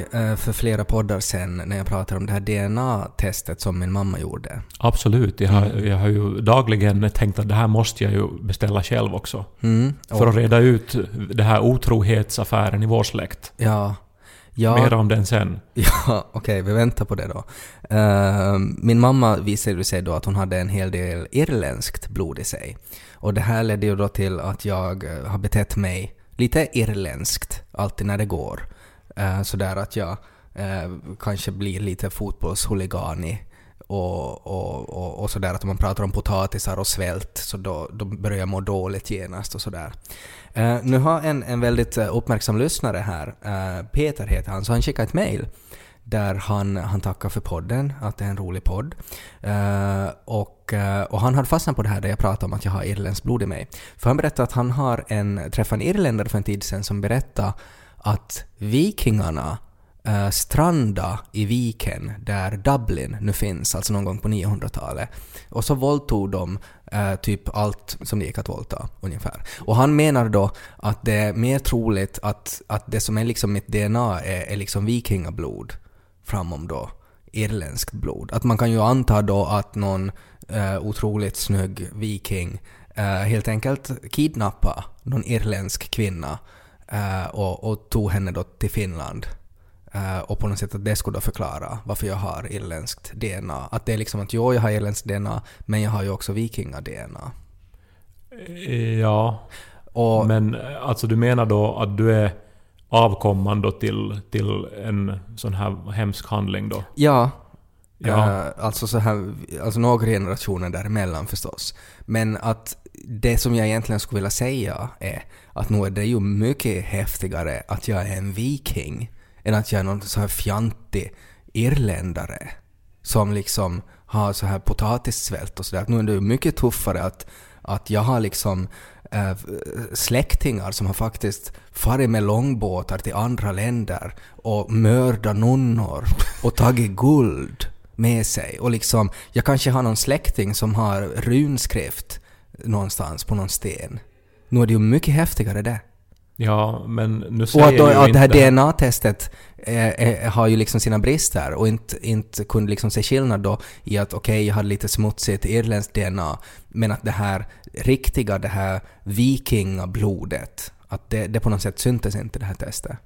Eh, för flera poddar sen när jag pratade om det här DNA-testet som min mamma gjorde? Absolut. Jag har, jag har ju dagligen tänkt att det här måste jag ju beställa själv också. Mm. För att reda ut det här otrohetsaffären i vår släkt. Ja. Ja, Mer om den sen. ja okej, vi väntar på det då. Eh, min mamma visade sig då att hon hade en hel del irländskt blod i sig. Och det här ledde ju då till att jag eh, har betett mig lite irländskt alltid när det går. Eh, sådär att jag eh, kanske blir lite fotbollshuliganig och, och, och, och sådär att om man pratar om potatisar och svält så då, då börjar jag må dåligt genast och sådär. Eh, nu har en, en väldigt eh, uppmärksam lyssnare här, eh, Peter heter han, så han skickade ett mail där han, han tackar för podden, att det är en rolig podd. Eh, och, eh, och han hade fastnat på det här där jag pratade om att jag har irländskt blod i mig. För han berättade att han har en, träffat en irländare för en tid sedan som berättade att vikingarna eh, uh, stranda i viken där Dublin nu finns, alltså någon gång på 900-talet. Och så våldtog de eh, typ allt som det gick att våldta, ungefär. Och han menar då att det är mer troligt att, att det som är liksom mitt DNA är, är liksom vikingablod framom då irländskt blod. Att man kan ju anta då att någon eh, otroligt snygg viking eh, helt enkelt kidnappa någon irländsk kvinna eh, och, och tog henne då till Finland. Eh, och på något sätt att det skulle då förklara varför jag har irländskt DNA. Att det är liksom att jo, jag har irländskt DNA, men jag har ju också vikinga-DNA. Ja, Och men eh, alltså du menar då att du är avkomman då till, till en sån här hemsk handling då? ja, Ja. Uh, alltså så här, alltså några generationer däremellan förstås. Men att det som jag egentligen skulle vilja säga är att nu är det ju mycket häftigare att jag är en viking än att jag är någon så här fjantig irländare som liksom har så här potatissvält och sådär. Nu är det ju mycket tuffare att, att jag har liksom äh, släktingar som har faktiskt farit med långbåtar till andra länder och mördat nunnor och tagit guld med sig. Och liksom, jag kanske har någon släkting som har runskrift någonstans på någon sten. Nu är det ju mycket häftigare det. Ja, men nu Och säger att, då, ju att det här inte... DNA-testet eh, eh, har ju liksom sina brister och inte, inte kunde liksom se skillnad då i att okej, jag hade lite smutsigt irländskt DNA, men att det här riktiga, det här vikingablodet, att det, det på något sätt syntes inte det här testet.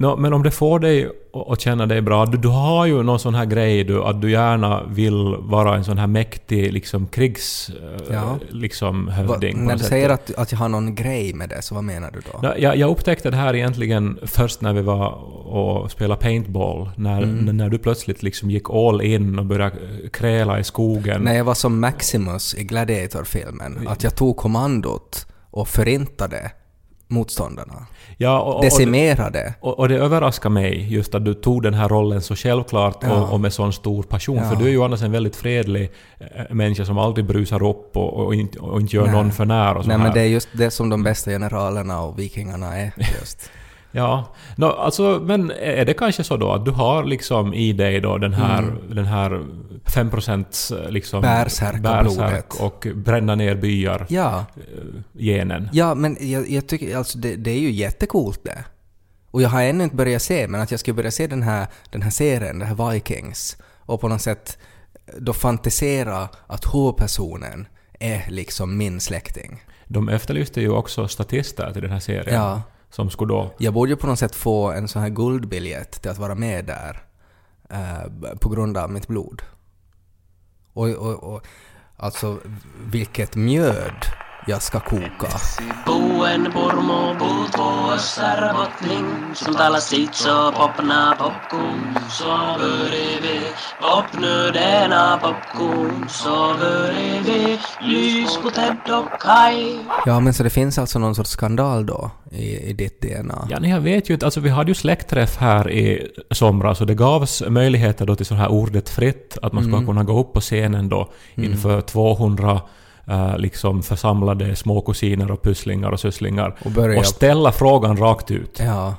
Nå, men om det får dig att- känna dig bra, du, du har ju någon sån här grej du, att du gärna vill vara en sån här mäktig liksom krigs... eh, Ja. liksom hövding när du sätt. säger att, att jag har någon grej med det, så vad menar du då? Ja, Jag, jag upptäckte det här egentligen först när vi var och spelade paintball. När, Mm. när du plötsligt liksom gick all in och började kräla i skogen. När jag var som Maximus i Gladiator-filmen, att jag tog kommandot och förintade motståndarna. Ja, och, och, Decimerade. och, och det överraskar mig just att du tog den här rollen så självklart Ja. och, och med sån stor passion. Ja. För du är ju annars en väldigt fredlig eh, människa som aldrig brusar upp och, och, inte, och inte gör Nej. någon för när och så Nej här. men det är just det som de bästa generalerna och vikingarna är just. Ja, no, alltså, men är det kanske så då att du har liksom i dig då den här, Mm. den här 5% liksom Bärsärkablodet. bärsärk och bränna ner byar Ja, eh, genen. ja men jag, jag tycker alltså det, det är ju jättecoolt det. Och jag har ännu inte börjat se, men att jag ska börja se den här, den här serien, den här Vikings, och på något sätt då fantisera att huvudpersonen är liksom min släkting. De efterlyste ju också statister till den här serien. Ja. Som skulle då... Jag borde ju på något sätt få en sån här guldbiljett till att vara med där eh, på grund av mitt blod. Och, och, och alltså vilket mjöd jag ska koka. Som talar sitt så popna popcorn, så börjar vi popnu denna popcorn, så börjar vi lys på Ted och Kai. Ja, men så det finns alltså någon sorts skandal då i, i ditt DNA? Ja, nej, jag vet ju inte. Alltså vi hade ju släktträff här i somras och det gavs möjligheter då till så här ordet fritt, att man Mm. skulle kunna gå upp på scenen då inför 200 eh, liksom församlade småkusiner och pusslingar och sysslingar Och börja... och ställa frågan rakt ut. Ja.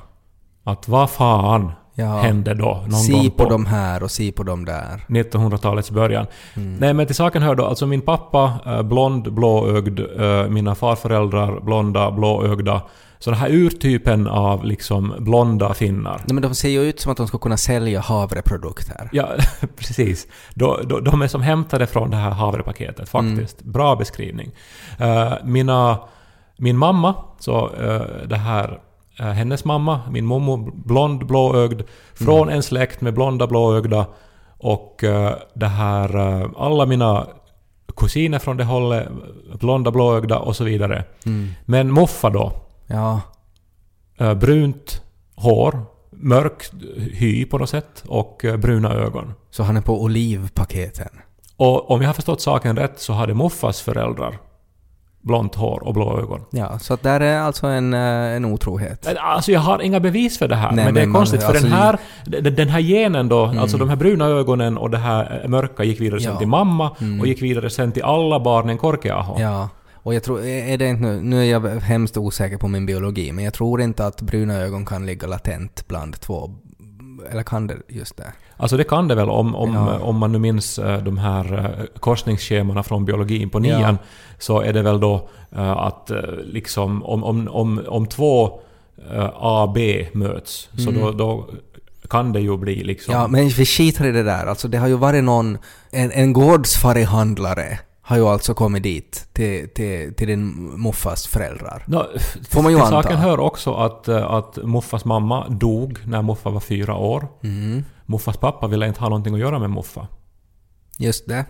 Att vad fan Ja. hände då någon Si gång på de här och si på de där. 1900-talets början. Mm. Nej men till saken hör då, alltså min pappa eh, blond, blåögd, eh, mina farföräldrar blonda, blåögda. Så den här urtypen av liksom blonda finnar. Nej men de ser ju ut som att de ska kunna sälja havreprodukter. Ja, precis. Då, då, de är som hämtade från det här havrepaketet faktiskt. Bra beskrivning. Eh, mina, min mamma, så eh, det här eh, hennes mamma, min mormor, blond, blåögd, från en släkt med blonda, blåögda och det här, alla mina kusiner från det hållet, blonda, blåögda och så vidare. Mm. Men moffa då, Ja. eh, brunt hår, mörk hy på något sätt och eh, bruna ögon. Så han är på olivpaketen. Och om jag har förstått saken rätt så hade Moffas föräldrar blont hår och blå ögon. Ja, så att där är alltså en, eh, en otrohet. Alltså jag har inga bevis för det här, Nej, men det är men man- konstigt för alltså- den här, den här genen då, alltså de här bruna ögonen och det här mörka gick vidare sen Ja. Mm. till mamma och gick vidare sen till alla barnen Korkeaho. Ja. Och jag tror, är det inte nu, nu är jag hemskt osäker på min biologi, men jag tror inte att bruna ögon kan ligga latent bland två, eller kan det just det? Alltså det kan det väl om, om, Ja. om man nu minns eh, de här eh, korsningsschemana från biologin på nian, Ja. så är det väl då eh, att eh, liksom om, om, om, om två eh, A och B möts, så då, då kan det ju bli liksom... Mm. Ja, men vi skiter i det där. Alltså det har ju varit någon, en, en gårdsfarihandlare har ju alltså kommit dit till, till, till din muffas föräldrar. Nå, Får man ju till anta. saken hör också att, eh, att Muffas mamma dog när Muffa var fyra år. Mm, Muffas pappa ville inte ha någonting att göra med Muffa. just det.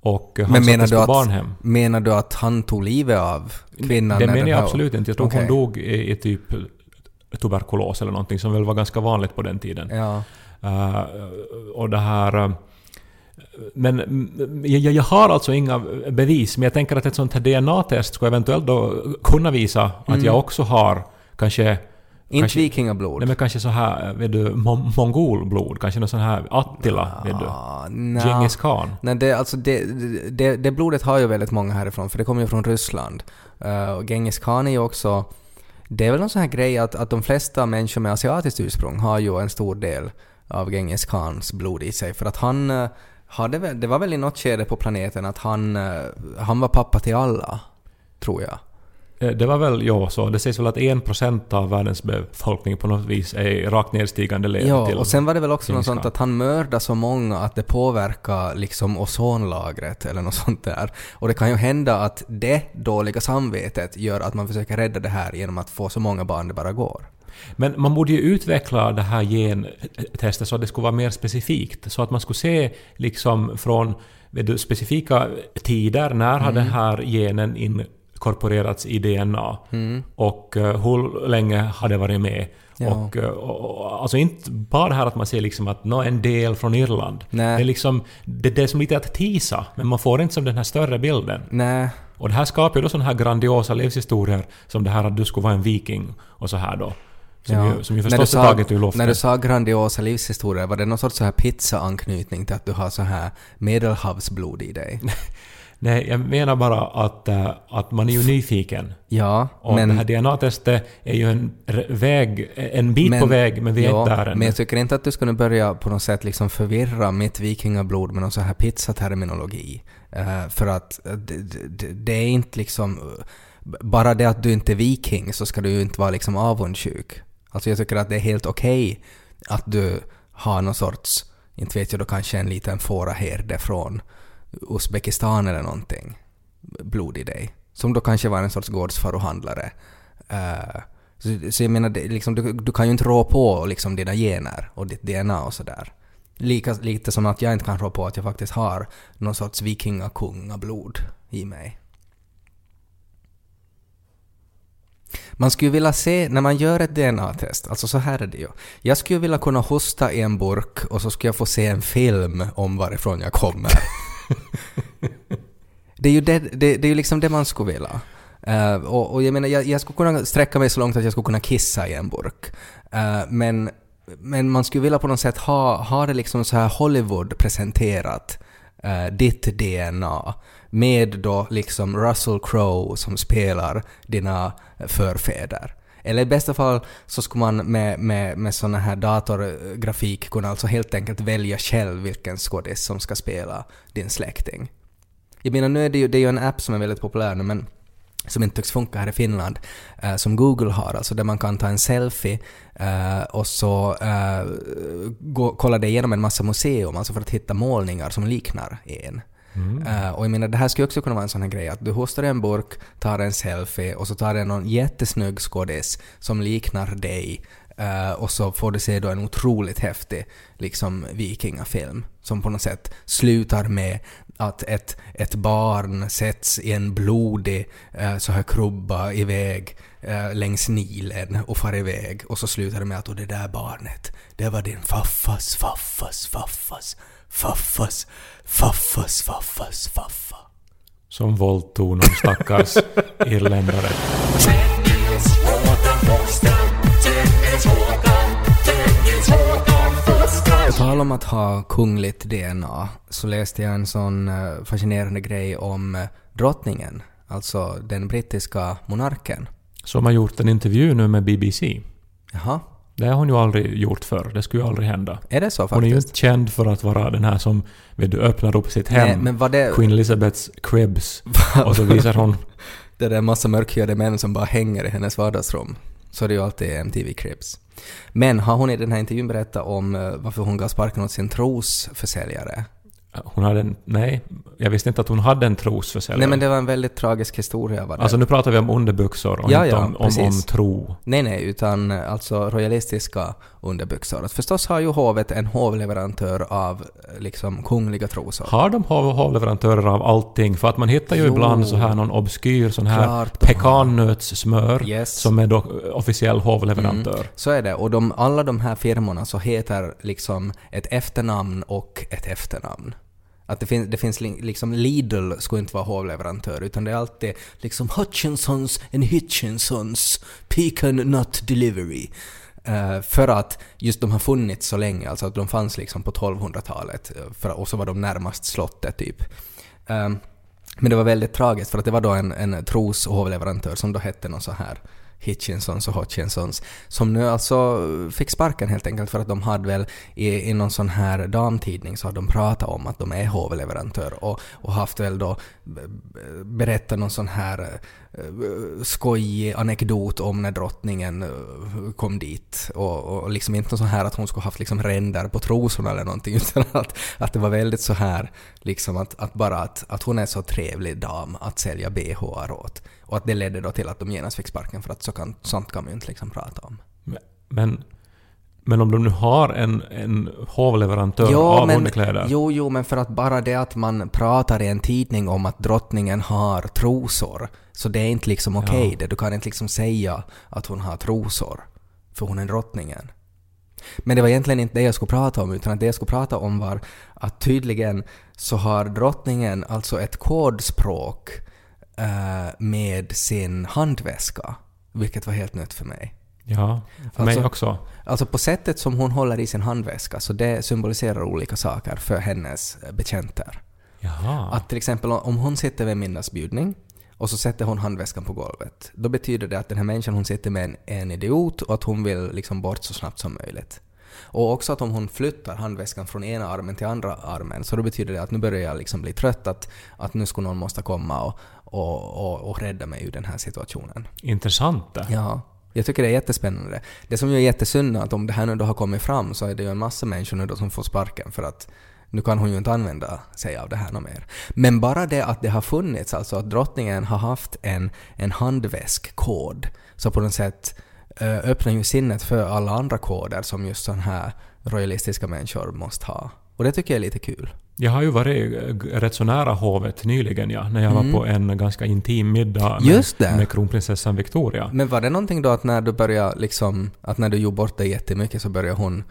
Och eh, han Men menar du, att, barnhem. menar du att han tog livet av kvinnan? Det när menar jag här- absolut inte. Jag tror Okej. hon dog i, i typ tuberkulos eller någonting som väl var ganska vanligt på den tiden. Ja. Eh, och det här... men mm, jag, jag har alltså inga bevis, men jag tänker att ett sånt här DNA-test skulle eventuellt då kunna visa att jag också har kanske... Inte vikingablod? Nej men kanske så här, vet du, mon- mongolblod, kanske någon sån här Attila, vet du. Ah, nja. Genghis khan. Nej, det, alltså det, det, det blodet har ju väldigt många härifrån, för det kommer ju från Ryssland. Uh, och Genghis khan är ju också... Det är väl någon sån här grej att, att de flesta människor med asiatiskt ursprung har ju en stor del av Genghis khans blod i sig. För att han eh, hade väl... Det var väl i något skede på planeten att han, eh, han var pappa till alla, tror jag. Eh, Det var väl ja, så. Det sägs väl att 1% av världens befolkning på något vis är rakt nedstigande led Ja, och sen var det väl också något sånt att han mördade så många att det påverkar liksom ozonlagret eller något sånt där. Och det kan ju hända att det dåliga samvetet gör att man försöker rädda det här genom att få så många barn det bara går. Men man borde ju utveckla det här gentestet så att det skulle vara mer specifikt. Så att man skulle se liksom från du, specifika tider, när har den här genen inkorporerats i DNA? Och eh, hur länge har det varit med? Ja. Och, eh, och, och, alltså inte bara det här att man ser liksom att nå en del från Irland. Nej. Det är liksom, det, det är som lite att tisa, men man får inte som den här större bilden. Nej, Och det här skapar ju då sådana här grandiosa livshistorier som det här att du skulle vara en viking och så här då. Som, ja. ju, som ju När du förstås är sa- taget ur luften. När du sa grandiosa livshistorier, var det någon sorts så här pizza-anknytning till att du har så här medelhavsblod i dig? Nej, jag menar bara att, äh, att man är ju nyfiken. Ja, Och men... det här DNA-testet är ju en väg, en bit på väg, men vi är ja, inte där ännu. Men jag tycker inte att du ska nu börja på något sätt liksom förvirra mitt vikingablod med någon så här pizzaterminologi. Eh, för att eh, det, det, det är inte liksom... eh, Bara det att du inte är viking så ska du ju inte vara liksom avundsjuk. Alltså jag tycker att det är helt okej att du har någon sorts, inte vet jag då kanske en liten fåraherde från Uzbekistan eller någonting, blod i dig. Som då kanske var en sorts gårdsfarohandlare. Eh, så, så jag menar, det, liksom, du, du kan ju inte rå på liksom, dina gener och ditt DNA och sådär. Lika, lite som att jag inte kan rå på att jag faktiskt har någon sorts vikingakungablod i mig. Man skulle vilja se, när man gör ett DNA-test, alltså så här är det ju. Jag skulle vilja kunna hosta i en burk och så skulle jag få se en film om varifrån jag kommer. det är ju det, det, det är ju liksom det man skulle vilja. Eh, och, och jag menar, jag, jag skulle kunna sträcka mig så långt att jag skulle kunna kissa i en burk. Eh, men, men man skulle vilja på något sätt ha, ha det liksom så här Hollywood presenterat, eh, ditt DNA, med då liksom Russell Crowe som spelar dina förfäder. Eller i bästa fall så skulle man med, med, med såna här datorgrafik kunna alltså helt enkelt välja själv vilken skådis som ska spela din släkting. Jag menar nu är det ju, det är ju en app som är väldigt populär nu men som inte tycks funka här i Finland, eh, som Google har, alltså där man kan ta en selfie eh, och så eh, gå, kolla det igenom en massa museum, alltså för att hitta målningar som liknar en. Uh, och jag menar, det här skulle också kunna vara en sån här grej att du hostar en burk, tar en selfie och så tar det någon jättesnygg skådis som liknar dig Uh, och så får du se då en otroligt häftig liksom vikingafilm som på något sätt slutar med att ett, ett barn sätts i en blodig uh, så här krubba iväg uh, längs Nilen och far iväg och så slutar det med att och det där barnet, det var din faffas, faffas, faffas, faffas, faffas, faffas, faffa. Som våldtog någon stackars irländare. På tal om att ha kungligt DNA så läste jag en sån eh, fascinerande grej om eh, drottningen, alltså den brittiska monarken. Som har gjort en intervju nu med BBC. Jaha, Det har hon ju aldrig gjort förr. Det skulle ju aldrig hända. är det så Hon är ju faktiskt? inte känd för att vara den här som vet du, öppnar upp sitt hem. Nej, men var det, Queen Elizabeths cribs. Och så visar hon... det där massa mörkhyade män som bara hänger i hennes vardagsrum? Så är det ju alltid MTV Cribs. Men har hon i den här intervjun berättat om eh, varför hon gav sparken åt sin trosförsäljare? Hon hade en... Nej, jag visste inte att hon hade en trosförsäljare. Nej men det var en väldigt tragisk historia var det. Alltså nu pratar vi om underbyxor och Ja, inte ja, om, om, om tro. Nej, nej, utan eh, alltså royalistiska underbyxor. Att förstås har ju hovet en hovleverantör av eh, liksom kungliga trosor. Har de hov- hovleverantörer av allting? För att man hittar ju Jo. ibland så här någon obskyr sån här pekannötssmör Yes. som är då eh, officiell hovleverantör. Så är det. Och de, alla de här firmorna så heter liksom ett efternamn och ett efternamn. Att det, finns det finns liksom Lidl skulle inte vara hovleverantör utan det är alltid liksom Hutchinsons and Hitchinsons Pecan Nut Delivery. Uh, för att just de har funnits så länge, alltså att de fanns liksom på 1200-talet eh, och så var de närmast slottet typ. Ehm, men det var väldigt tragiskt för att det var då en, en tros och hovleverantör som då hette någon så här Hitchinsons och Hutchinsons som nu alltså fick sparken helt enkelt för att de hade väl i, i någon sån här damtidning så har de pratat om att de är hovleverantör och, och haft väl då berättat någon sån här eh, skojig anekdot om när drottningen eh, kom dit och, och liksom inte så här att hon skulle haft liksom ränder på trosorna eller någonting utan att, att det var väldigt så här liksom att, att bara att, att hon är så trevlig dam att sälja bhar åt och att det ledde då till att de genast fick sparken för att så kan, sånt kan man ju inte liksom prata om. Men, men om de nu har en, en hovleverantör av men, underkläder. jo, jo, men för att bara det att man pratar i en tidning om att drottningen har trosor, så det är inte liksom okej Ja. det. Du kan inte liksom säga att hon har trosor, för hon är drottningen. Men det var egentligen inte det jag skulle prata om, utan att det jag skulle prata om var att tydligen så har drottningen alltså ett kodspråk med sin handväska, vilket var helt nytt för mig. Ja, för mig Alltså- också. Alltså på sättet som hon håller i sin handväska, så det symboliserar olika saker för hennes eh, betjänter. Jaha. Att till exempel om hon sitter vid en middagsbjudning och så sätter hon handväskan på golvet, då betyder det att den här människan hon sitter med är en idiot och att hon vill liksom bort så snabbt som möjligt. Och också att om hon flyttar handväskan från ena armen till andra armen, så då betyder det att nu börjar jag liksom bli trött, att, att nu skulle någon måste komma och, och, och, och rädda mig ur den här situationen. Intressant det. Ja, jag tycker det är jättespännande. Det som ju är jättesynd är att om det här nu då har kommit fram så är det ju en massa människor nu då som får sparken för att nu kan hon ju inte använda sig av det här något mer. Men bara det att det har funnits, alltså att drottningen har haft en, en handväskkod, så på något sätt öppnar ju sinnet för alla andra koder som just sådana här royalistiska människor måste ha. Och det tycker jag är lite kul. Jag har ju varit eh, rätt så nära hovet nyligen ja, när jag Mm. var på en ganska intim middag med, med kronprinsessan Victoria. Men var det någonting då att när du började liksom, att när du gjorde bort dig jättemycket så började hon eh,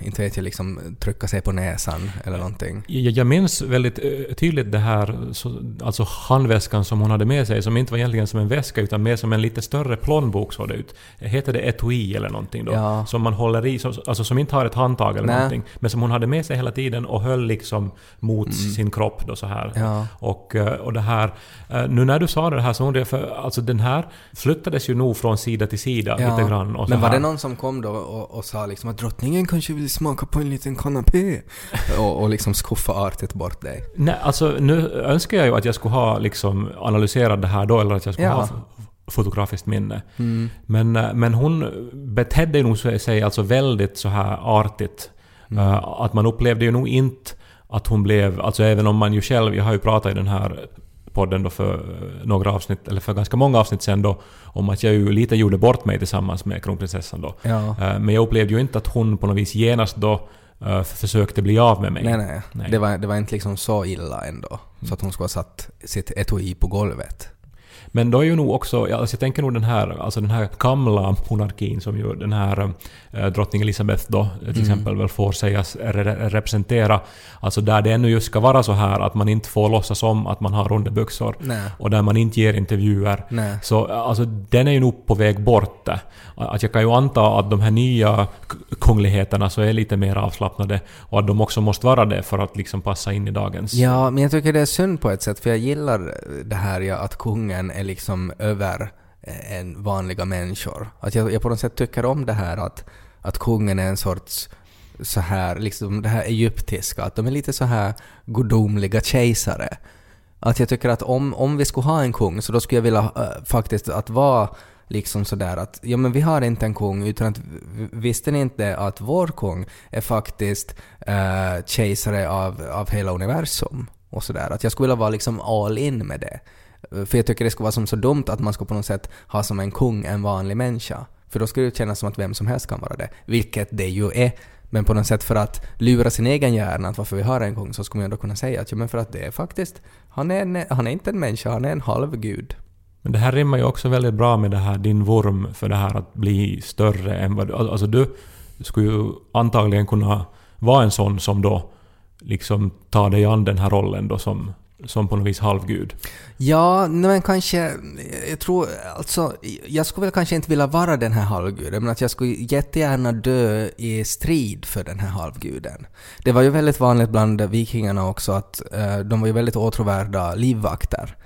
inte vet jag, liksom trycka sig på näsan eller någonting. Jag, jag minns väldigt eh, tydligt det här, så, alltså handväskan som hon hade med sig, som inte var egentligen som en väska utan mer som en lite större plånbok såg det ut. Heter det etui eller någonting då? Ja. Som man håller i, som, alltså som inte har ett handtag eller Nej. någonting. Men som hon hade med sig hela tiden och höll liksom mot sin kropp då så här. Mm. Ja. Och, eh, och det här, eh, nu när du sa det här så undrar jag, för alltså den här flyttades ju nog från sida till sida lite grann. Men var här. det någon som kom då och, och sa liksom att drottningen kanske vill smaka på en liten kanapé? och, och liksom skuffa artigt bort dig? Nej, alltså nu önskar jag ju att jag skulle ha liksom analyserat det här då, eller att jag skulle Ja. ha fotografiskt minne. Mm. Men, eh, men hon betedde nog sig alltså väldigt så här artigt. Mm. Eh, att man upplevde ju nog inte att hon blev, alltså även om man ju själv, jag har ju pratat i den här podden då för eh, några avsnitt, eller för ganska många avsnitt sen då, om att jag ju lite gjorde bort mig tillsammans med kronprinsessan då. Ja. Eh, Men jag upplevde ju inte att hon på något vis genast då eh, försökte bli av med mig. Nej, nej. Nej. Det, var, det var inte liksom så illa ändå. Så att hon skulle ha satt sitt etui på golvet. Men då är ju nog också, alltså jag tänker nog den här, alltså den här gamla monarkin som ju den här eh, drottning Elizabeth då till exempel väl får sägas re- representera, alltså där det ännu just ska vara så här att man inte får låtsas om att man har underbyxor och där man inte ger intervjuer. Nej. Så alltså den är ju nog på väg bort. Att jag kan ju anta att de här nya kungligheterna så är lite mer avslappnade och att de också måste vara det för att liksom passa in i dagens... Ja, men jag tycker det är synd på ett sätt, för jag gillar det här ja, att kungen är liksom över eh, en vanliga människor. Att jag, jag på något sätt tycker om det här att, att kungen är en sorts så här, liksom det här egyptiska, att de är lite så här gudomliga kejsare. Att jag tycker att om, om vi skulle ha en kung så då skulle jag vilja äh, faktiskt att vara liksom sådär att ja men vi har inte en kung utan att visste ni inte att vår kung är faktiskt äh, kejsare av, av hela universum och sådär. Att jag skulle vilja vara liksom all in med det. För jag tycker det skulle vara som så dumt att man ska på något sätt ha som en kung en vanlig människa. För då skulle det kännas som att vem som helst kan vara det. Vilket det ju är. Men på något sätt för att lura sin egen hjärna att varför vi har en kung så skulle man ändå kunna säga att ja men för att det är faktiskt, han är, en, han är inte en människa, han är en halvgud. Men det här rimmar ju också väldigt bra med det här, din vurm för det här att bli större än vad du... Alltså du skulle ju antagligen kunna vara en sån som då liksom tar dig an den här rollen då som, som på något vis halvgud. Ja, nej, men kanske... Jag tror... Alltså, jag skulle väl kanske inte vilja vara den här halvguden, men att jag skulle jättegärna dö i strid för den här halvguden. Det var ju väldigt vanligt bland vikingarna också att eh, de var ju väldigt åtråvärda livvakter.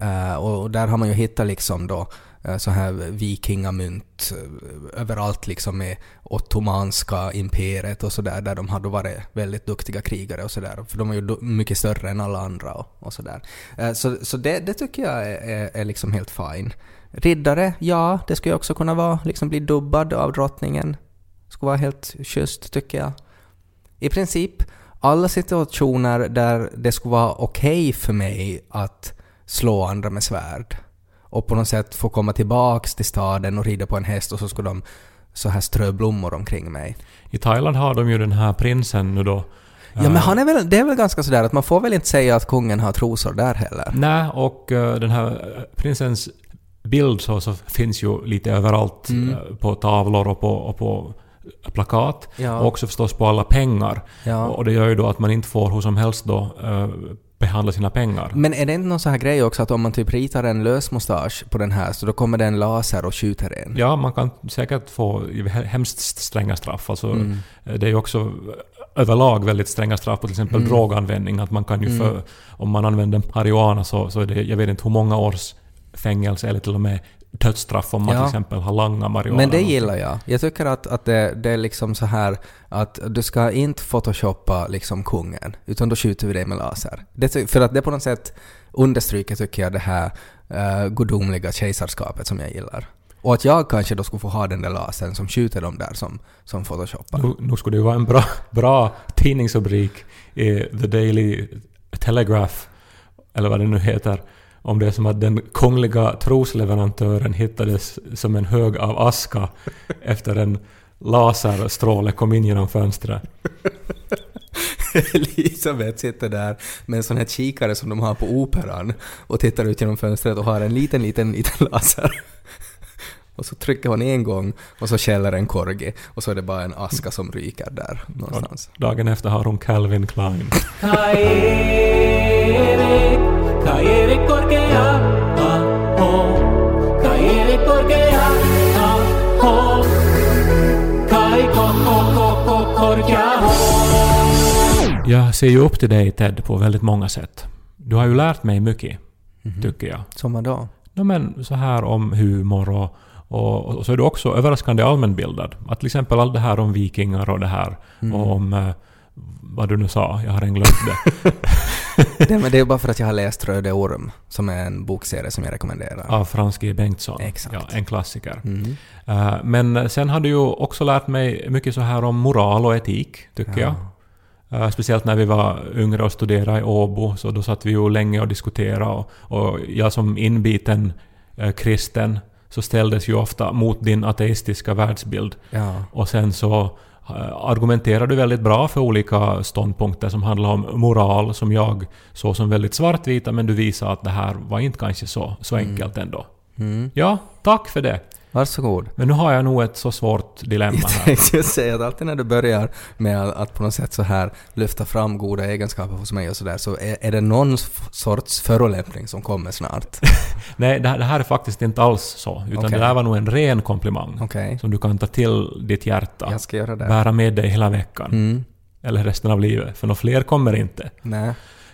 Eh, och, och där har man ju hittat liksom då eh, Eh, så här vikingamynt eh, överallt liksom med ottomanska imperiet och sådär där de hade varit väldigt duktiga krigare och sådär. För de var ju mycket större än alla andra och, och sådär. Eh, så, så det, det tycker jag är, är, är liksom helt fine. Riddare, ja, det skulle jag också kunna vara. Liksom bli dubbad av drottningen. Skulle vara helt schysst tycker jag. I princip alla situationer där det skulle vara okej för mig att slå andra med svärd och på något sätt få komma tillbaks till staden och rida på en häst och så skulle de så här strö blommor omkring mig. I Thailand har de ju den här prinsen nu då. Ja men han är väl, det är väl ganska sådär att man får väl inte säga att kungen har trosor där heller. Nej, och eh, den här eh, prinsens bild så, så finns ju lite överallt Mm. eh, på tavlor och på, och på plakat. Ja. Och också förstås på alla pengar. Ja. Och det gör ju då att man inte får hur som helst då eh, behandla sina pengar. Men är det inte någon sån här grej också att om man typ ritar en lös mustasch på den här så då kommer det en laser och skjuter en? Ja, man kan säkert få hemskt stränga straff. Alltså, Mm. Det är ju också överlag väldigt stränga straff på till exempel Mm. droganvändning. Att man kan ju Mm. för, om man använder marijuana så, så är det, jag vet inte hur många års fängelse eller till och med dödsstraff om man Ja. till exempel har langat marijuana. Men det gillar jag. Jag tycker att, att det, det är liksom så här att du ska inte photoshoppa liksom kungen, utan då skjuter vi dig med laser. Det, för att det på något sätt understryker, tycker jag, det här uh, gudomliga kejsarskapet som jag gillar. Och att jag kanske då skulle få ha den där lasern som skjuter dem där som, som photoshoppar. Nu, nu skulle det ju vara en bra, bra tidningsrubrik i The Daily Telegraph, eller vad det nu heter, om det är som att den kungliga trosleverantören hittades som en hög av aska efter en laserstråle kom in genom fönstret. Elisabeth sitter där med en sån här kikare som de har på operan och tittar ut genom fönstret och har en liten, liten, liten laser. Och så trycker hon en gång och så skäller en korgi och så är det bara en aska som ryker där någonstans. Dagen efter har hon Calvin Klein. Korkea, aho. Kaerik korkea, aho. Kai ko ko ko ko korkea, ho. Jag ser ju upp till dig Ted på väldigt många sätt. Du har ju lärt mig mycket, tycker jag. Som vadå? No, men så här om humor och, och, och så är du också överraskande allmänbildad. Att till exempel allt det här om vikingar och det här och om eh, vad du nu sa, jag har redan glömt det. Det, men det är bara för att jag har läst Röde Orm, som är en bokserie som jag rekommenderar. Av Frans G. Bengtsson. Exakt. Ja, en klassiker. Mm. Eh, men sen har du ju också lärt mig mycket så här om moral och etik, tycker jag. Eh, speciellt när vi var yngre och studerade i Åbo, så då satt vi ju länge och diskuterade. Och, och jag som inbiten eh, kristen så ställdes ju ofta mot din ateistiska världsbild. Ja. Och sen så argumenterar du väldigt bra för olika ståndpunkter som handlar om moral, som jag såg som väldigt svartvita, men du visade att det här var inte kanske så, så enkelt ändå. Mm. Ja, tack för det. Varsågod. Men nu har jag nog ett så svårt dilemma Jag här. tänkte just säga att alltid när du börjar med att- på något sätt så här lyfta fram goda egenskaper hos mig och sådär så är, är det någon sorts förolämpning som kommer snart. Nej, det här, det här är faktiskt inte alls så. Utan Okej. det där var nog en ren komplimang. Okej, Som du kan ta till ditt hjärta. jag ska göra det. Bära med dig hela veckan. Mm. Eller resten av livet. För några fler kommer inte. Nej.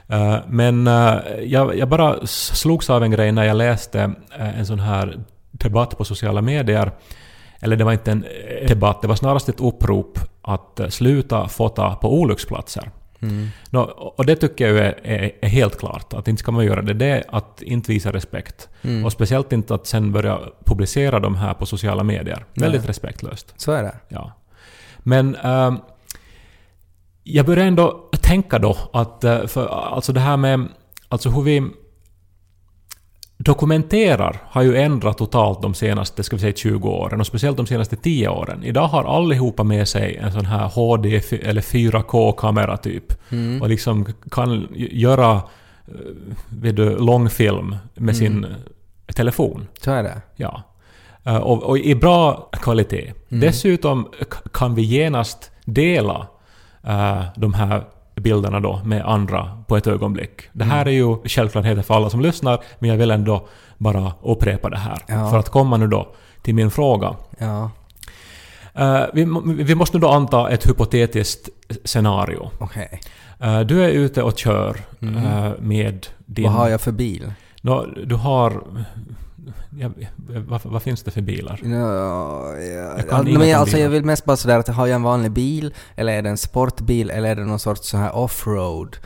Eh, men eh, jag, jag bara slogs av en grej när jag läste eh, en sån här debatt på sociala medier. Eller det var inte en debatt, det var snarast ett upprop att sluta fota på olycksplatser. Mm. Nå, och det tycker jag är, är, är helt klart, att inte ska man göra det. Det är att inte visa respekt. Mm. Och speciellt inte att sen börja publicera de här på sociala medier. Väldigt Nej. respektlöst. Så är det. Ja. Men ehm, jag börjar ändå tänka då att, eh, för alltså det här med, alltså hur vi dokumenterar har ju ändrat totalt de senaste, ska vi säga 20 åren och speciellt de senaste 10 åren. Idag har allihopa med sig en sån här HD eller 4K-kamera typ. Mm. Och liksom kan göra eh, vet du, långfilm med sin eh, telefon. Så är det. Ja. Eh, Och, och i bra kvalitet. Dessutom k- kan vi genast dela eh, de här bilderna då med andra på ett ögonblick. Det här är ju självklarheter för alla som lyssnar, men jag vill ändå bara upprepa det här. Ja. För att komma nu då till min fråga. Ja, Eh, vi, vi måste nu då anta ett hypotetiskt scenario. okej. Eh, du är ute och kör eh, med din... Vad har jag för bil? Du har... Ja, vad, vad finns det för bilar? Ja, ja, Jag kan ja, men alltså bilar. jag vill mest bara sådär att har jag en vanlig bil, eller är det en sportbil, eller är det någon sorts så här offroad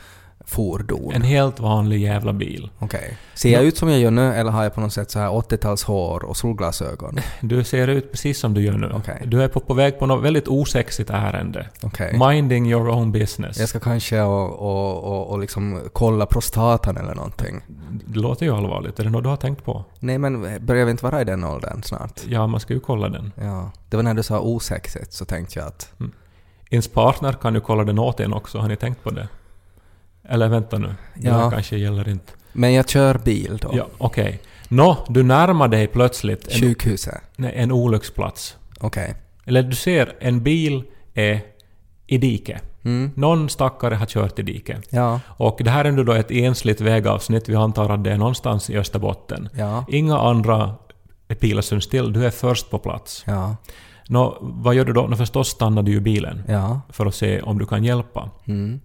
fordon? En helt vanlig jävla bil. Okej. Ser jag ut som jag gör nu, eller har jag på något sätt så här 80-tals hår och solglasögon? Du ser ut precis som du gör nu. Okej. Du är på, på väg på något väldigt osexigt ärende. Okej. Minding your own business. Jag ska kanske och, och, och, och liksom kolla prostatan eller någonting. Det låter ju allvarligt. Är det något du har tänkt på? Nej men börjar vi inte vara i den åldern snart? Ja, man ska ju kolla den. Ja. Det var när du sa osexigt så tänkte jag att... Ens partner kan ju kolla den åt en också. Har ni tänkt på det? Eller vänta nu. Det Ja. här kanske gäller inte. Men jag kör bil då. Ja, okej. Nå, du närmar dig plötsligt en, Sjukhuset. nej, en olycksplats. Okej. Eller du ser, en bil är i dike. Mm. Någon stackare har kört i diket. Ja. Och det här är nu då ett ensligt vägavsnitt. Vi antar att det är någonstans i Österbotten. Ja. Inga andra pilar syns till. Du är först på plats. Ja. Nå, vad gör du då? Nå, förstås stannar du ju bilen Ja. för att se om du kan hjälpa. Mm.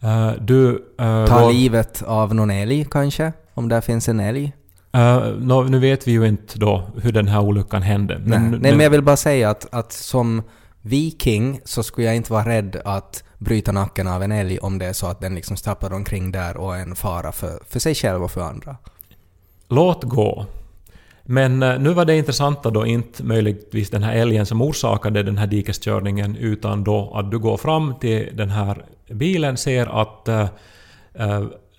Eh, du... Uh, Ta livet av någon älg kanske? Om där finns en älg? nå, nu vet vi ju inte då hur den här olyckan hände. Nej. Nej, men jag vill bara säga att, att som viking så skulle jag inte vara rädd att bryta nacken av en älg om det är så att den liksom stapplar omkring där och är en fara för, för sig själv och för andra. Låt gå. Men eh, nu var det intressanta då inte möjligtvis den här älgen som orsakade den här dikeskörningen utan då att du går fram till den här bilen, ser att eh,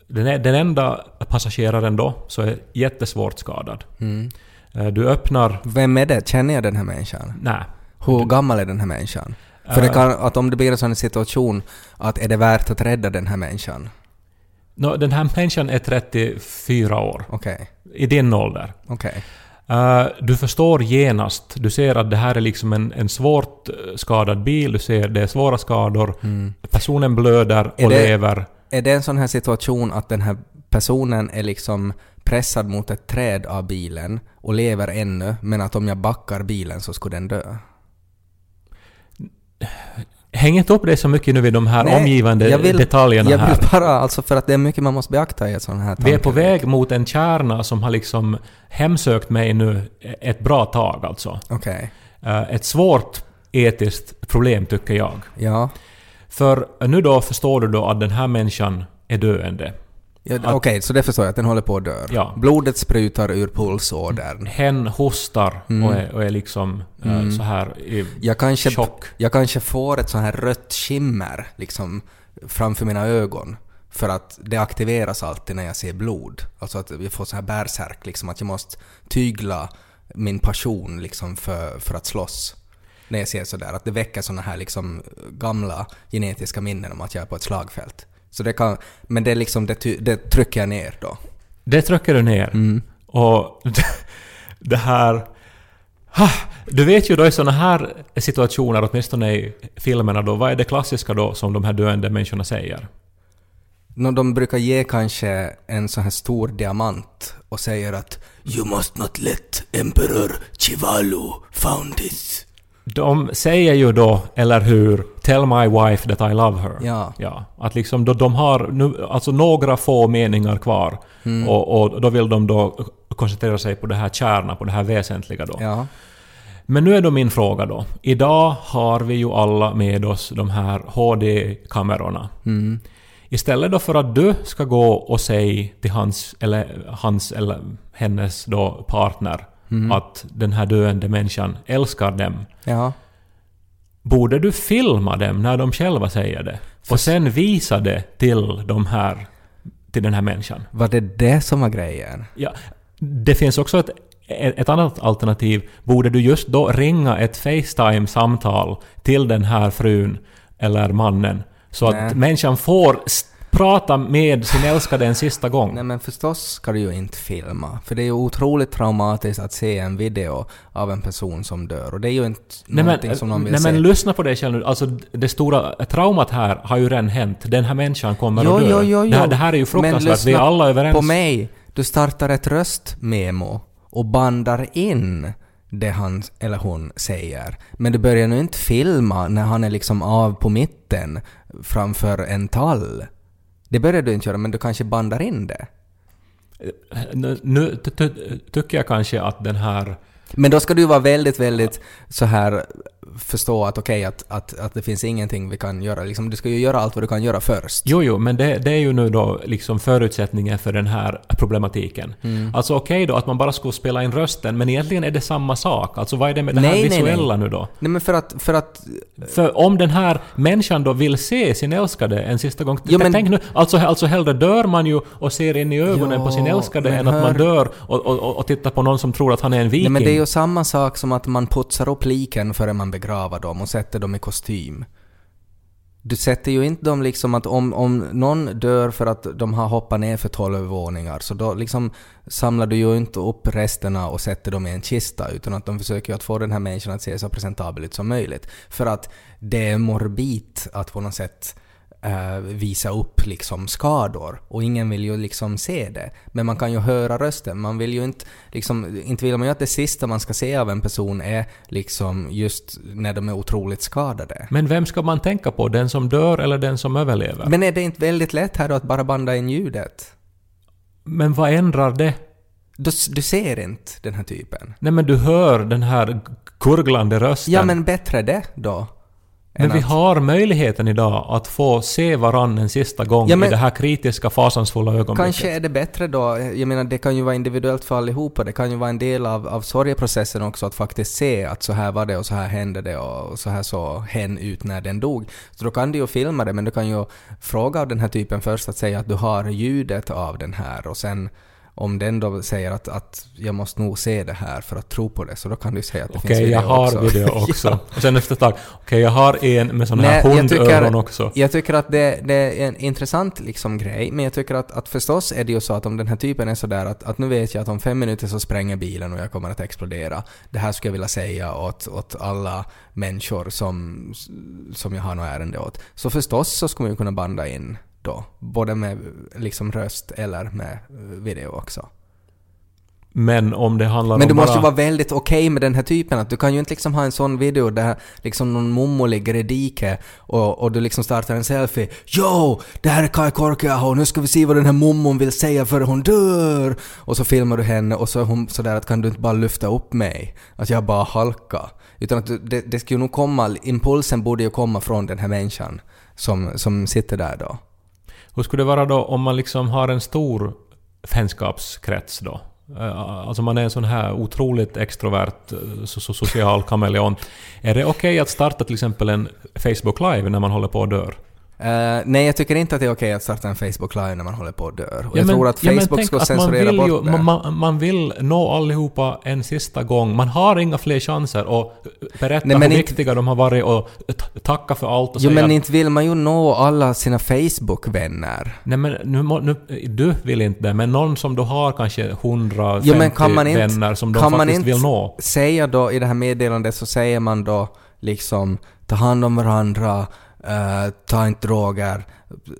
den, den enda passageraren då så är jättesvårt skadad. Mm. Du öppnar... Vem är det? Känner jag den här människan? Nej. Hur gammal är den här människan? För det kan, att om det blir en sån situation att är det värt att rädda den här människan? Nå, den här människan är 34 år. Okej, I din ålder. okej. Eh, du förstår genast. Du ser att det här är liksom en, en svårt eh, skadad bil. Du ser det är svåra skador. Personen blöder och Mm. Är det- lever. Är det en sån här situation att den här personen är liksom pressad mot ett träd av bilen och lever ännu, men att om jag backar bilen så skulle den dö? Häng inte upp dig så mycket nu vid de här Nej, omgivande jag vill- detaljerna Jag här. vill bara, alltså för att det är mycket man måste beakta i ett sån här Vi är på väg mot en kärna som har liksom hemsökt mig nu ett bra tag alltså. Okej. Eh, Ett svårt etiskt problem tycker jag. Ja. För nu då förstår du då att den här människan är döende. Ja Okej, så det förstår jag att den håller på att dö. Ja. Blodet sprutar ur pulsådern. Hen hostar Mm. och, är, och är liksom eh, så här i Jag kanske, chock. jag kanske får ett sån här rött skimmer liksom framför mina ögon. För att det aktiveras alltid när jag ser blod. Alltså att jag får så här bärsärk, liksom att jag måste tygla min passion liksom för, för att slåss. När jag ser sådär, att det väcker såna här liksom gamla genetiska minnen om att jag är på ett slagfält. Så det kan, men det är liksom, det, det trycker jag ner då. Det trycker du ner. Mm. Och det här... Ha, Du vet ju då i sådana här situationer, åtminstone i filmerna då, vad är det klassiska då som de här döende människorna säger? Nå, de brukar ge kanske en sån här stor diamant och säger att “You must not let Emperor Chivalu found this”. De säger ju då, eller hur, “Tell my wife that I love her”. Ja. Ja, att liksom då, de har nu, alltså några få meningar kvar Mm. och, och då vill de då koncentrera sig på det här kärna, på det här väsentliga då. Ja. Men nu är då min fråga då. Idag har vi ju alla med oss de här HD-kamerorna. Mm. Istället då för att du ska gå och säga till hans eller, hans eller hennes då partner Mm. att den här döende människan älskar dem. Ja. Borde du filma dem när de själva säger det? Och sen visa det till de här till den här människan. Var det det som var grejen? Ja, det finns också ett, ett annat alternativ. Borde du just då ringa ett Facetime-samtal till den här frun eller mannen så Nej. att människan får prata med sin älskade en sista gång? Nej men förstås ska du ju inte filma. För det är ju otroligt traumatiskt att se en video av en person som dör. Och det är ju inte Nej någonting men, som någon vill nej se. men lyssna på dig själv nu. Alltså det stora traumat här har ju redan hänt. Den här människan kommer Jo, att dö. jo, jo, jo. Det, här, det här är ju fruktansvärt. Vi är alla överens. På mig. Du startar ett röstmemo och bandar in det han eller hon säger. Men du börjar nu inte filma när han är liksom av på mitten framför en tall. Det börjar du inte göra, men du kanske bandar in det. Nu, nu ty- ty- tycker jag kanske att den här... Men då ska du vara väldigt, väldigt så här förstå att okej, att, att, att det finns ingenting vi kan göra. Liksom, du ska ju göra allt vad du kan göra först. Jo, jo, men det, det är ju nu då liksom förutsättningen för den här problematiken. Mm. Alltså okej då att man bara skulle spela in rösten, men egentligen är det samma sak. Alltså vad är det med det här Nej, nej, visuella nej. nu då? Nej men för att, för att För om den här människan då vill se sin älskade en sista gång... Jo, men- Tänk nu, alltså, alltså hellre dör man ju och ser in i ögonen Jo, på sin älskade än att man hör- dör och, och, och, och tittar på någon som tror att han är en viking. Nej men det är ju samma sak som att man putsar upp liken före man begrava dem och sätter dem i kostym. Du sätter ju inte dem liksom att om, om någon dör för att de har hoppat ner för 12 våningar så då liksom samlar du ju inte upp resterna och sätter dem i en kista utan att de försöker ju att få den här människan att se så presentabel ut som möjligt. För att det är morbid att på något sätt eh, visa upp liksom skador och ingen vill ju liksom se det. Men man kan ju höra rösten. Man vill ju inte liksom, inte vill man ju att det sista man ska se av en person är liksom just när de är otroligt skadade. Men vem ska man tänka på? Den som dör eller den som överlever? Men, Men är det inte väldigt lätt här då att bara banda in ljudet? vad ändrar det? Du, du ser inte den här typen. Nej men du hör den här kurglande rösten. Ja men bättre det då. Men vi att- har möjligheten idag att få se varann en sista gång Ja, men- i det här kritiska, fasansfulla ögonblicket. Kanske är det bättre då, jag menar det kan ju vara individuellt för allihopa, det kan ju vara en del av, av sorgeprocessen också att faktiskt se att så här var det och så här hände det och så här såg hen ut när den dog. Så då kan du ju filma det men du kan ju fråga av den här typen först att säga att du har ljudet av den här och sen om den då säger att, att jag måste nog se det här för att tro på det, så då kan du säga att det Okej, finns jag video har också. video också. ja. Och sen efter ett tag, okej, jag har en med sån här jag hundöron också. Jag tycker att det, det är en intressant liksom grej, men jag tycker att, att förstås är det ju så att om den här typen är sådär att, att nu vet jag att om fem minuter så spränger bilen och jag kommer att explodera. Det här skulle jag vilja säga åt, åt alla människor som, som jag har något ärende åt. Så förstås så skulle man ju kunna banda in då, både med liksom röst eller med eh, video också. Men om det handlar Men om du måste bara... ju vara väldigt okej med den här typen. Att du kan ju inte liksom ha en sån video där liksom någon mummo ligger i diket och, och du liksom startar en selfie. Yo! Det här är Kai Korkeaho, nu ska vi se vad den här mummon vill säga för hon dör! Och så filmar du henne och så är hon sådär att kan du inte bara lyfta upp mig? Att jag bara halka. Utan att det, det skulle ju nog komma, impulsen borde ju komma från den här människan som, som sitter där då. Hur skulle det vara då om man liksom har en stor vänskapskrets då? Eh, alltså man är en sån här otroligt extrovert eh, social kameleont. Är det okej att starta till exempel en Facebook Live när man håller på att dör? Eh, nej, jag tycker inte att det är okej att starta en Facebook Live när man håller på att dö. Och Ja, jag men- tror att ja, Facebook tänk ska att man censurera bort ju, det. man, man, man vill nå allihopa en sista gång. Man har inga fler chanser att berätta Nej, hur inte- viktiga de har varit och tacka för allt och Jo säga men inte vill man ju nå alla sina Facebook-vänner. Nej men nu, nu, du vill inte det, men någon som då har kanske 150 Jo men kan man inte, vänner som de kan man faktiskt inte vill nå. säga då i det här meddelandet så säger man då liksom ta hand om varandra, eh, ta inte droger,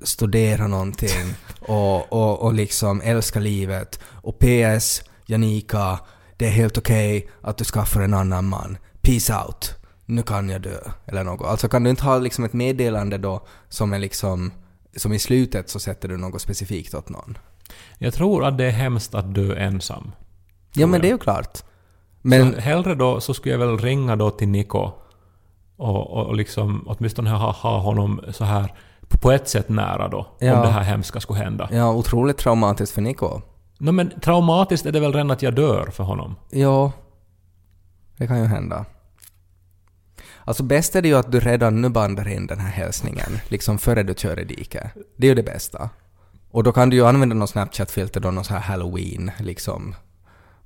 studera någonting och, och, och liksom älska livet. Och PS, Janika, det är helt okej att du skaffar en annan man. Peace out. Nu kan jag dö. Eller något. Alltså kan du inte ha liksom ett meddelande då som är liksom som i slutet så sätter du något specifikt åt någon. Jag tror att det är hemskt att dö ensam. Ja men jag. det är ju klart. Men Så hellre då så skulle jag väl ringa då till Niko och, och, liksom åtminstone ha, ha honom så här på ett sätt nära då, Ja. om det här hemska skulle hända. ja, otroligt traumatiskt för Niko. No, men traumatiskt är det väl redan att jag dör för honom? Ja, det kan ju hända. Alltså bäst är det ju att du redan nu bandar in den här hälsningen, liksom före du kör i diket. Det är ju det bästa. Och då kan du ju använda någon Snapchat-filter då, någon så här halloween, liksom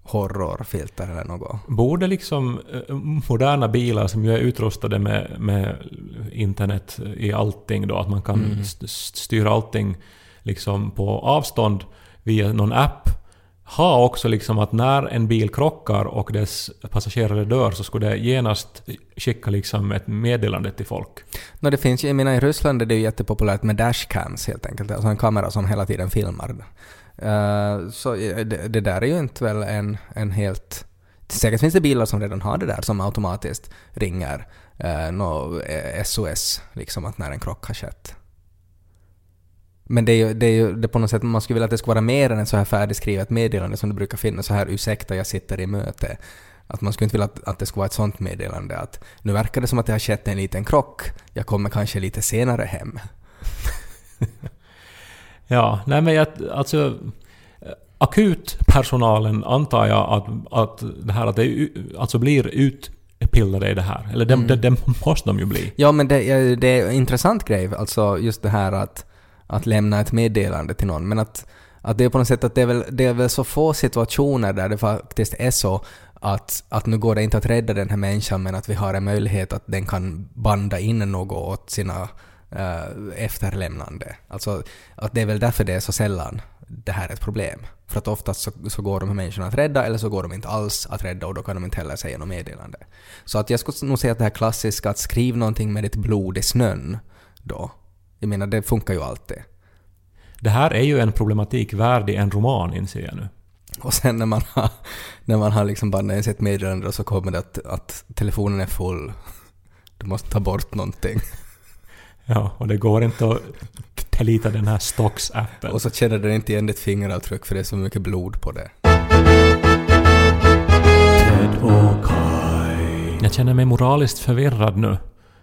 horrorfilter eller något. Borde liksom eh, moderna bilar som ju är utrustade med, med internet i allting då, att man kan Mm. st- st- styra allting liksom på avstånd via någon app, ha också liksom att när en bil krockar och dess passagerare dör så skulle det genast skicka liksom ett meddelande till folk. Nå, det finns ju, jag menar i Ryssland är det ju jättepopulärt med dashcams helt enkelt, alltså en kamera som hela tiden filmar. Eh, så eh, det, det där är ju inte väl en, en helt... Säkert finns det bilar som redan har det där som automatiskt ringer eh, uh, no, SOS, liksom att när en krock har skett. Men det är ju, det är ju det är på något sätt, man skulle vilja att det skulle vara mer än ett så här färdigskrivet meddelande som det brukar finnas så här ursäkta jag sitter i möte. Att man skulle inte vilja att, att det skulle vara ett sånt meddelande att nu verkar det som att det har skett en liten krock, jag kommer kanske lite senare hem. Ja, nej men jag, alltså... Akutpersonalen antar jag att, att det här att det alltså blir utpillade i det här. Eller det, Mm. det, det måste de ju bli. Ja men det, är- det är en intressant grej, alltså just det här att, att lämna ett meddelande till någon. Men att, att det är på något sätt att det är, väl, det är väl så få situationer där det faktiskt är så att, att nu går det inte att rädda den här människan men att vi har en möjlighet att den kan banda in något åt sina eh, efterlämnande. Alltså att det är väl därför det är så sällan det här är ett problem. För att oftast så, så går de här människorna att rädda eller så går de inte alls att rädda och då kan de inte heller säga något meddelande. Så att jag skulle nog säga att det här klassiska att skriv någonting med ditt blod i snön då. Jag menar det funkar ju alltid. Det här är ju en problematik värdig en roman inser jag nu. Och sen när man har, när man har liksom sitt meddelande och så kommer det att, att telefonen är full. Du måste ta bort någonting. Ja, och det går inte att delita den här Stocks-appen. Och så känner den inte igen ditt fingeravtryck för det är så mycket blod på det. Jag känner mig moraliskt förvirrad nu.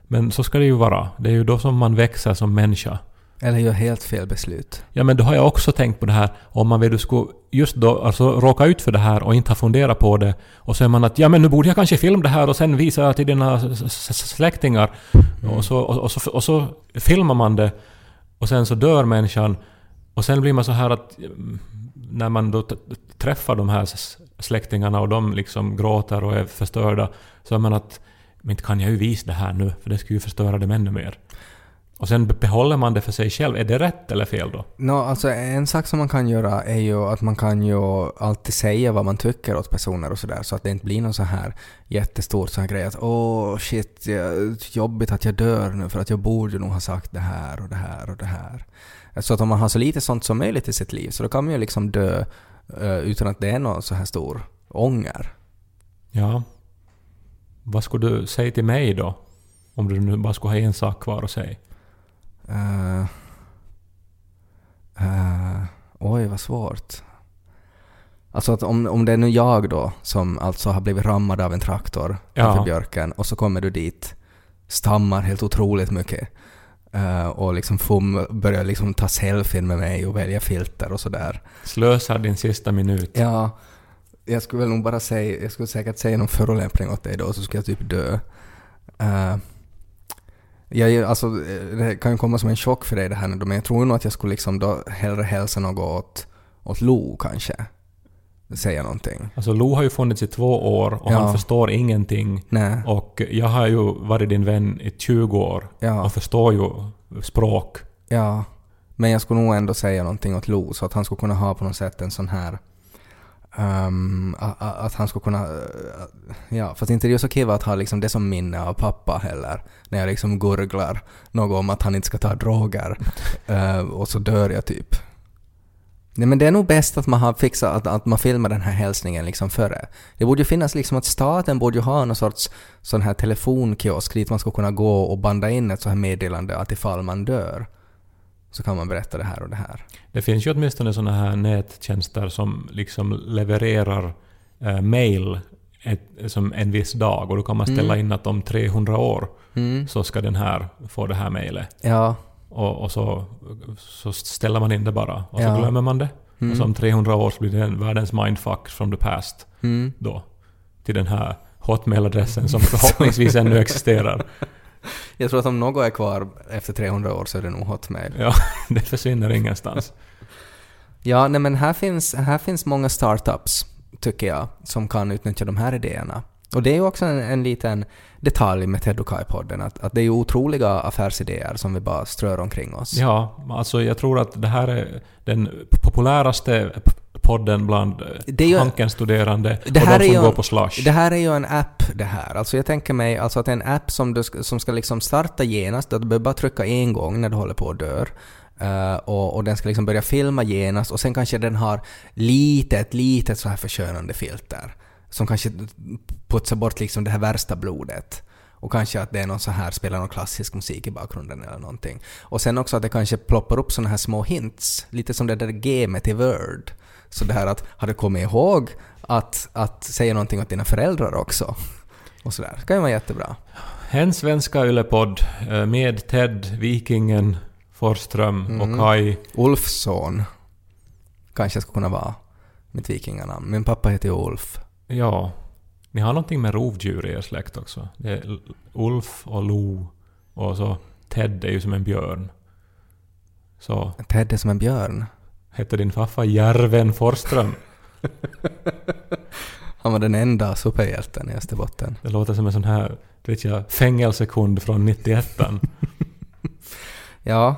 Men så ska det ju vara. Det är ju då som man växer som människa. Eller gör helt fel beslut. Ja men då har jag också tänkt på det här om man vill skulle just då alltså råka ut för det här och inte ha funderat på det och så är man att ja men nu borde jag kanske filma det här och sen visa det till dina släktingar och, så, och, och, så, och så filmar man det och sen så dör människan Och sen blir man så här att mm, när man då träffar de här släktingarna och de liksom gråter och är förstörda så är man att men inte kan jag ju visa det här nu för det skulle ju förstöra dem ännu mer. Och sen behåller man det för sig själv. Är det rätt eller fel då? Nå, alltså en sak som man kan göra är ju att man kan ju alltid säga vad man tycker åt personer och sådär så att det inte blir någon så här jättestor sån här grej att åh shit, jag, jobbigt att jag dör nu för att jag borde nog ha sagt det här och det här och det här. Så att om man har så lite sånt som möjligt i sitt liv så då kan man ju liksom dö eh, utan att det är någon så här stor ånger. Ja. Vad skulle du säga till mig då? Om du nu bara skulle ha en sak kvar att säga. Eh, eh, oj, vad svårt. Alltså att om, om det är nu jag då som alltså har blivit rammad av en traktor Ja. framför björken och så kommer du dit, stammar helt otroligt mycket eh, och liksom får, börjar liksom ta selfien med mig och välja filter och sådär. Slösar din sista minut. Ja, jag skulle väl nog bara säga, jag skulle säkert säga någon förolämpning åt dig då så skulle jag typ dö. Uh, jag, alltså, eh, det kan ju komma som en chock för dig det här nu men jag tror nog att jag skulle liksom då hellre hälsa något åt, åt Lo kanske. Säga någonting. Alltså Lo har ju funnits i två år och Ja. han förstår ingenting. Nej. Och jag har ju varit din vän i 20 år Ja. och förstår ju språk. Ja. Men jag skulle nog ändå säga någonting åt Lo så att han skulle kunna ha på något sätt en sån här a- att han skulle kunna... ja, fast inte det är så kiva att ha liksom det som minne av pappa heller. När jag liksom gurglar något om att han inte ska ta droger. eh, och så dör jag typ. Nej men det är nog bäst att man har fixat att, att man filmar den här hälsningen liksom före. Det borde ju finnas liksom att staten borde ju ha någon sorts sån här telefonkiosk dit man ska kunna gå och banda in ett så här meddelande att ifall man dör så kan man berätta det här och det här. Det finns ju åtminstone sådana här nättjänster som liksom levererar eh, mail ett, som en viss dag och då kan man ställa in att om 300 år Mm. så ska den här få det här mejlet. Ja. Och, och så, så ställer man in det bara och så Ja. glömmer man det. Mm. Och så om 300 år så blir det en världens mindfuck from the past Mm. då. Till den här hotmail-adressen som förhoppningsvis ännu existerar. Jag tror att om något är kvar efter 300 år så är det nog Hotmail. Ja, det försvinner ingenstans. Ja, nej men här finns, här finns många startups, tycker jag, som kan utnyttja de här idéerna. Och det är ju också en, en liten detalj med Ted och Kai-podden, att, att det är ju otroliga affärsidéer som vi bara strör omkring oss. Ja, alltså jag tror att det här är den populäraste podden bland Det är ju- Hanken-studerande och de som går en- på Slush. Det här är ju en app det här. Alltså jag tänker mig alltså att en app som, du som ska liksom starta genast, att du behöver bara trycka en gång när du håller på att dör. Eh, och, och den ska liksom börja filma genast och sen kanske den har litet, litet så här förskönande filter. Som kanske putsar bort liksom det här värsta blodet. Och kanske att det är någon så här, spelar någon klassisk musik i bakgrunden eller någonting. Och sen också att det kanske ploppar upp såna här små hints. Lite som det där gamet i Word. Så det här att, har du kommit ihåg att, att säga någonting åt dina föräldrar också? Och sådär. Det kan ju vara jättebra. En svenska yllepodd eh, med Ted, Vikingen, Forsström Mm. och Kai. Ulfsson kanske skulle kunna vara mitt vikinganamn. Min pappa heter ju Ulf. Ja, ni har någonting med rovdjur i er släkt också. Det är Ulf och Lo och så Ted är ju som en björn. Så Ted är som en björn. Hette din farfar Järven Forsström? Han var den enda superhjälten i Österbotten. Det låter som en sån här, vet jag, fängelsekund från 91 Ja,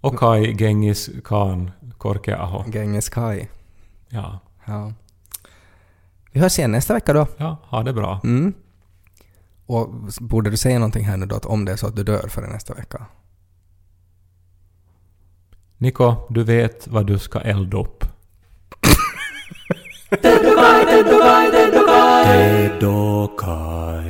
Och Kai Gengis Khan Korkeaho. Genghis Kai. Ja. Ja. Vi hörs igen nästa vecka då. ja, ha det bra. Mm. Och borde du säga någonting här nu då, om det är så att du dör före nästa vecka? Niko, du vet vad du ska elda upp. Ted och Kai, Ted